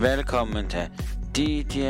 Velkommen til DJ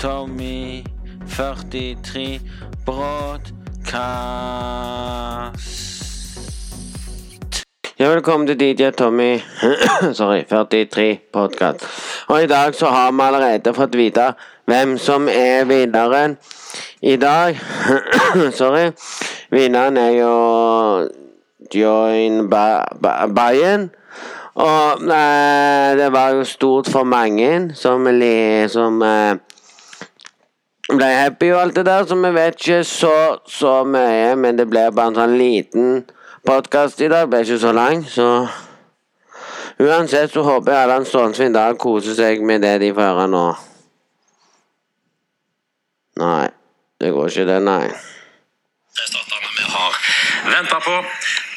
Tommy 43 Broadcast. Ja, velkommen til DJ Tommy Sorry, 43 Podcast. Og i dag så har vi allerede fått vite hvem som er vinneren. I dag Sorry. Vinneren er jo Join Bayern. Og eh, det var jo stort for mange som, som eh, ble happy og alt det der, så vi vet ikke så, så mye. Men det ble bare en sånn liten podkast i dag. Det ble ikke så lang, så Uansett så håper jeg alle stående da koser seg med det de får høre nå. Nei, det går ikke det, nei. Det statene vi har venta på.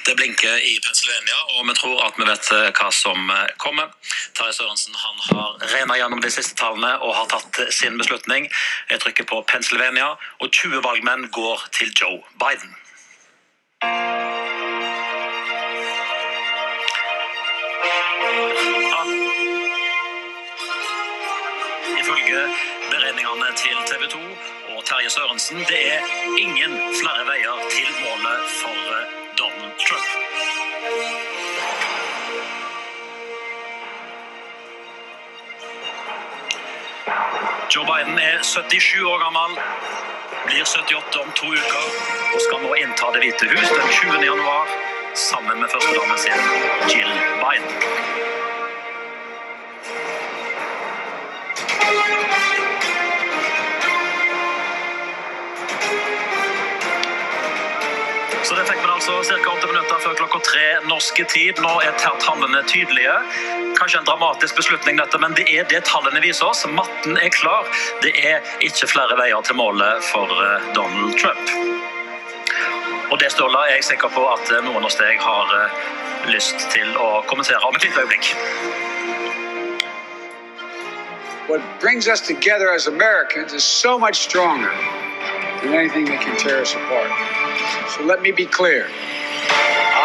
Det blinker i Pennsylvania, og vi tror at vi vet eh, hva som eh, kommer. Terje Sørensen han har regna gjennom de siste tallene og har tatt sin beslutning. Jeg trykker på Pennsylvania, og 20 valgmenn går til Joe Biden. Ifølge beregningene til TV 2 og Terje Sørensen, det er ingen 77 år gammel, blir 78 om to uker og skal nå innta Det hvite hus den 20. januar sammen med førstedamen sin, Jill tre norske tid. Nå er tallene tydelige. Kanskje en dramatisk beslutning, dette, men det er det tallene viser oss. Matten er klar. Det er ikke flere veier til målet for eh, Donald Trump. Og det, Ståla, er jeg sikker på at eh, noen hos deg har eh, lyst til å kommentere om et lite øyeblikk. What brings us together as Americans is so much stronger than anything that can tear us apart. So let me be clear.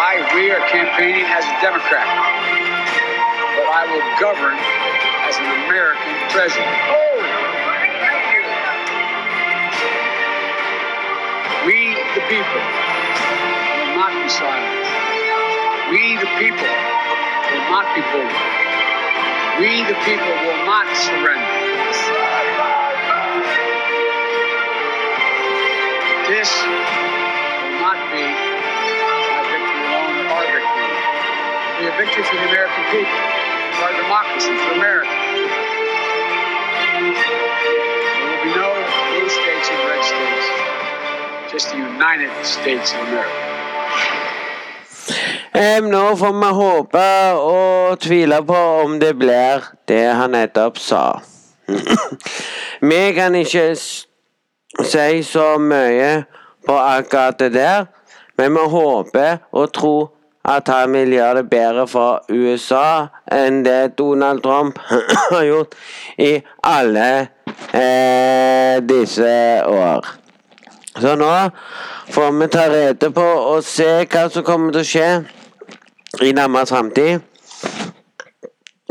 I, we are campaigning as a Democrat, but I will govern as an American president. We, the people, will not be silenced. We, the people, will not be bullied. We, the people, will not surrender. This will not be a victory for the American people, our democracy, for America. There will be no blue states and red states, just the United States of America. Um, nå får vi håpe og tvile på om det blir det han nettopp sa. vi kan ikke si så mye på akkurat det der, men vi håper og tror at han vil gjøre det bedre for USA enn det Donald Trump har gjort i alle eh, disse år. Så nå får vi ta rede på og se hva som kommer til å skje i nærmere framtid.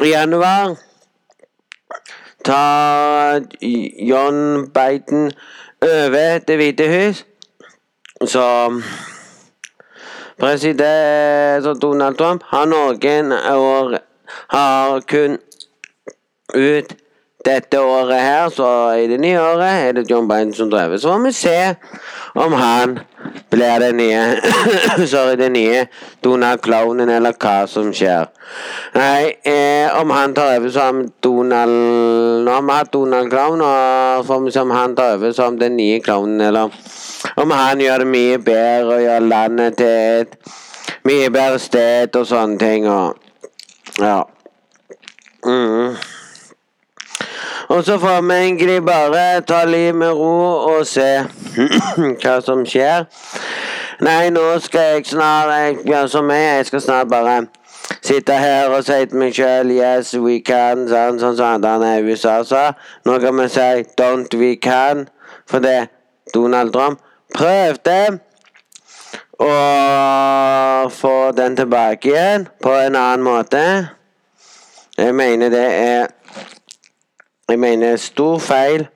I januar tar John Biden over Det hvite hus. Så president Donald Trump har noen år Har kun ut dette året her, så i det nye året er det John Biden som driver. Så får vi se om han blir den nye Sorry, den nye Donald Clownen, eller hva som skjer. Nei, eh, om han tar over som Donald Nå har vi hatt Donald Clown, og får vi se om han tar over som den nye clownen, eller om han gjør det mye bedre og gjør landet til et mye bedre sted og sånne ting. og ja. Mm. Og så får vi egentlig bare ta livet med ro og se hva som skjer. Nei, nå skal jeg snart jeg, ja, Som meg, jeg skal snart bare sitte her og si til meg sjøl Yes, we can, sånn sånn sånn, han i USA sa. Nå kan vi si Don't we can, for det Donald Trump prøvde å få den tilbake igjen på en annen måte. Jeg mener det er Jeg mener stor feil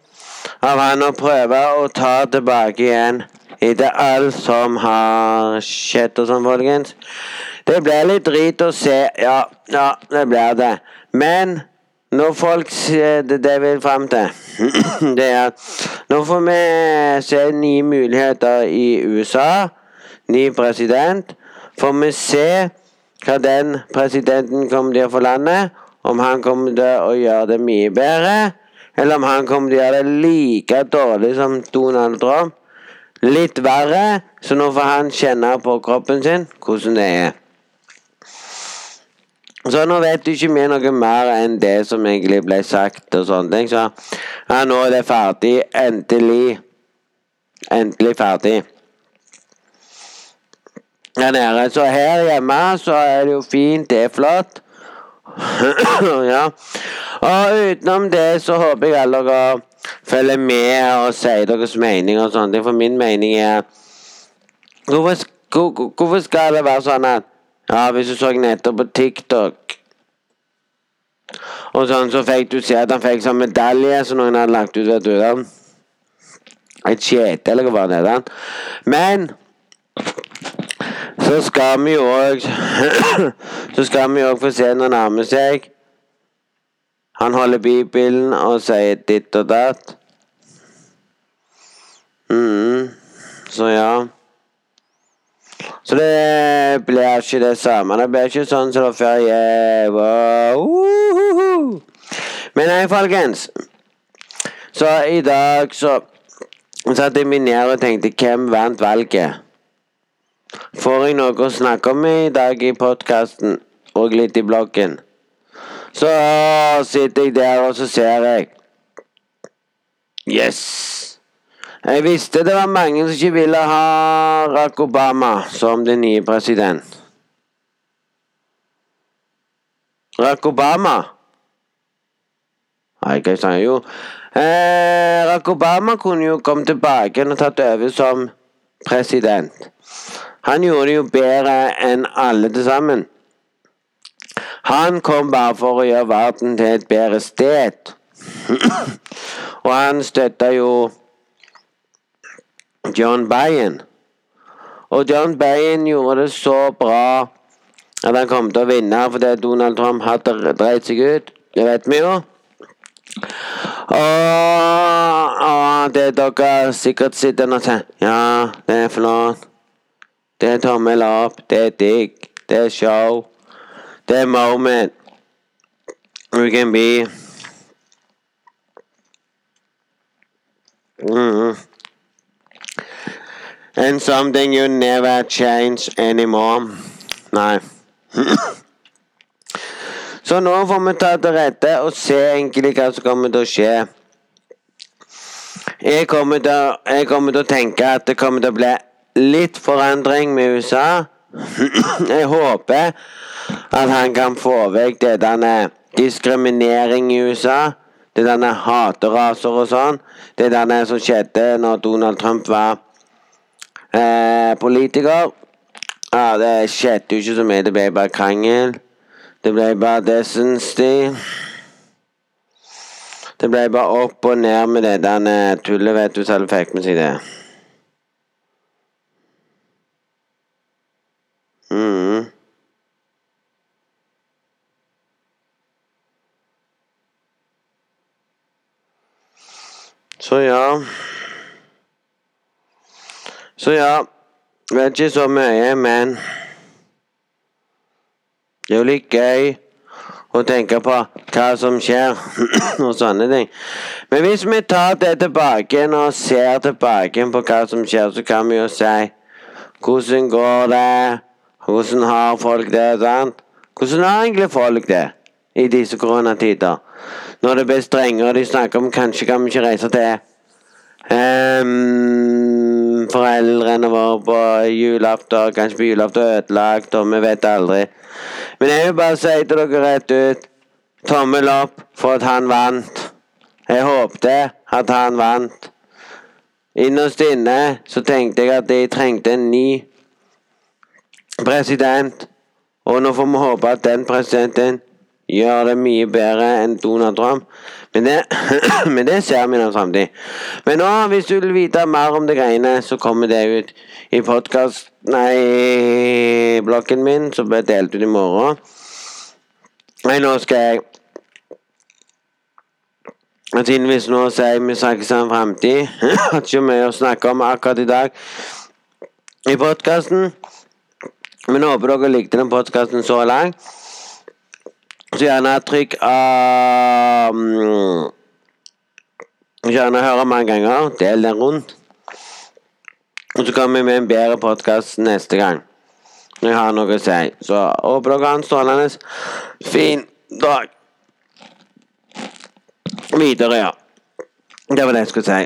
av han å prøve å ta tilbake igjen etter alt som har skjedd og sånn, folkens. Det blir litt drit å se. Ja, ja, det blir det. Men når folk ser det, det vil fram til, det er at nå får vi se nye muligheter i USA. Ny president. Får vi se hva den presidenten kommer til å få landet. Om han kommer til å gjøre det mye bedre, eller om han kommer til å gjøre det like dårlig som Donald Trump. Litt verre, så nå får han kjenne på kroppen sin hvordan det er. Så nå vet du ikke vi noe mer enn det som egentlig ble sagt og sånne ting. Så ja, nå er det ferdig. Endelig. Endelig ferdig. Her nede. Så her hjemme så er det jo fint. Det er flott. ja. Og utenom det så håper jeg alle dere følger med og sier deres mening og sånne ting. For min mening er hvorfor, hvorfor skal det være sånn at ja, hvis du så nettopp på TikTok Og sånn, så fikk du se at han fikk sånn medalje som noen hadde lagt ut, vet du. Den. Et skjete, eller hva det? er. Men så skal vi jo òg Så skal vi òg få se når han nærmer seg. Han holder Bibelen og sier ditt og datt. mm. Så ja. Så det blir ikke det samme. Det blir ikke sånn som det før. jeg var. Men nei, folkens. Så i dag så satt jeg meg ned og tenkte hvem vant valget? Får jeg noe å snakke om i dag i podkasten og litt i bloggen? Så sitter jeg der, og så ser jeg Yes! Jeg visste det var mange som ikke ville ha Barack Obama som den nye president. Barack Obama Nei, hva sa jeg jo? Eh, Barack Obama kunne jo komme tilbake og tatt over som president. Han gjorde det jo bedre enn alle til sammen. Han kom bare for å gjøre verden til et bedre sted. og han støtta jo John Bayen. Og John Bayen gjorde det så bra at han kom til å vinne fordi Donald Trump hadde dreit seg ut. Det vet vi jo. Og, og det dere sikkert sitter og sier Ja, det er flott. Det er tommel opp. Det er digg. Det er show. Det er moment. We can be. Mm. And something you never change anymore. Nei. Så nå får vi ta til rette og se egentlig hva som kommer til å skje. Jeg kommer, til, jeg kommer til å tenke at det kommer til å bli litt forandring med USA. Jeg håper at han kan få vekk det denne diskriminering i USA. Det denne hateraser og sånn. Det denne som skjedde når Donald Trump var eh, politiker. Ja, det skjedde jo ikke så mye. Det ble bare krangel. Det ble bare det, syns de. Det ble bare opp og ned med det der tullet, vet du, selv fikk med seg det. Mm. Så ja. Så ja. Vet ikke så mye, men det er jo litt gøy å tenke på hva som skjer, og sånne ting. Men hvis vi tar det tilbake og ser tilbake på hva som skjer, så kan vi jo si hvordan går det? Hvordan har folk det? sant? Hvordan har egentlig folk det i disse koronatider? Når det blir strengere, og de snakker om kanskje kan vi ikke reise til um, foreldrene våre på julaften, kanskje på julaften ødelagt, og vi vet aldri. Men jeg vil bare si til dere rett ut tommel opp for at han vant. Jeg håpte at han vant. Innerst inne så tenkte jeg at de trengte en ny president. Og nå får vi håpe at den presidenten gjør det mye bedre enn Donald Trump. Men det, men det ser vi nå samtidig. Men nå, hvis du vil vite mer om det greiene, så kommer det ut i podkast Nei, blokken min, som ble delt ut i morgen. Nei, nå skal jeg Siden hvis nå sier vi snakkes om framtid, har ikke mye å snakke om akkurat i dag i podkasten. Men jeg håper dere likte den podkasten så langt. Gjerne trykk um, Gjerne høre mange ganger. Del den rundt. Og så kommer vi med en bedre podkast neste gang. Når jeg har noe å si. Så håper dere har en strålende fin dag. Videre, ja. Det var det jeg skulle si.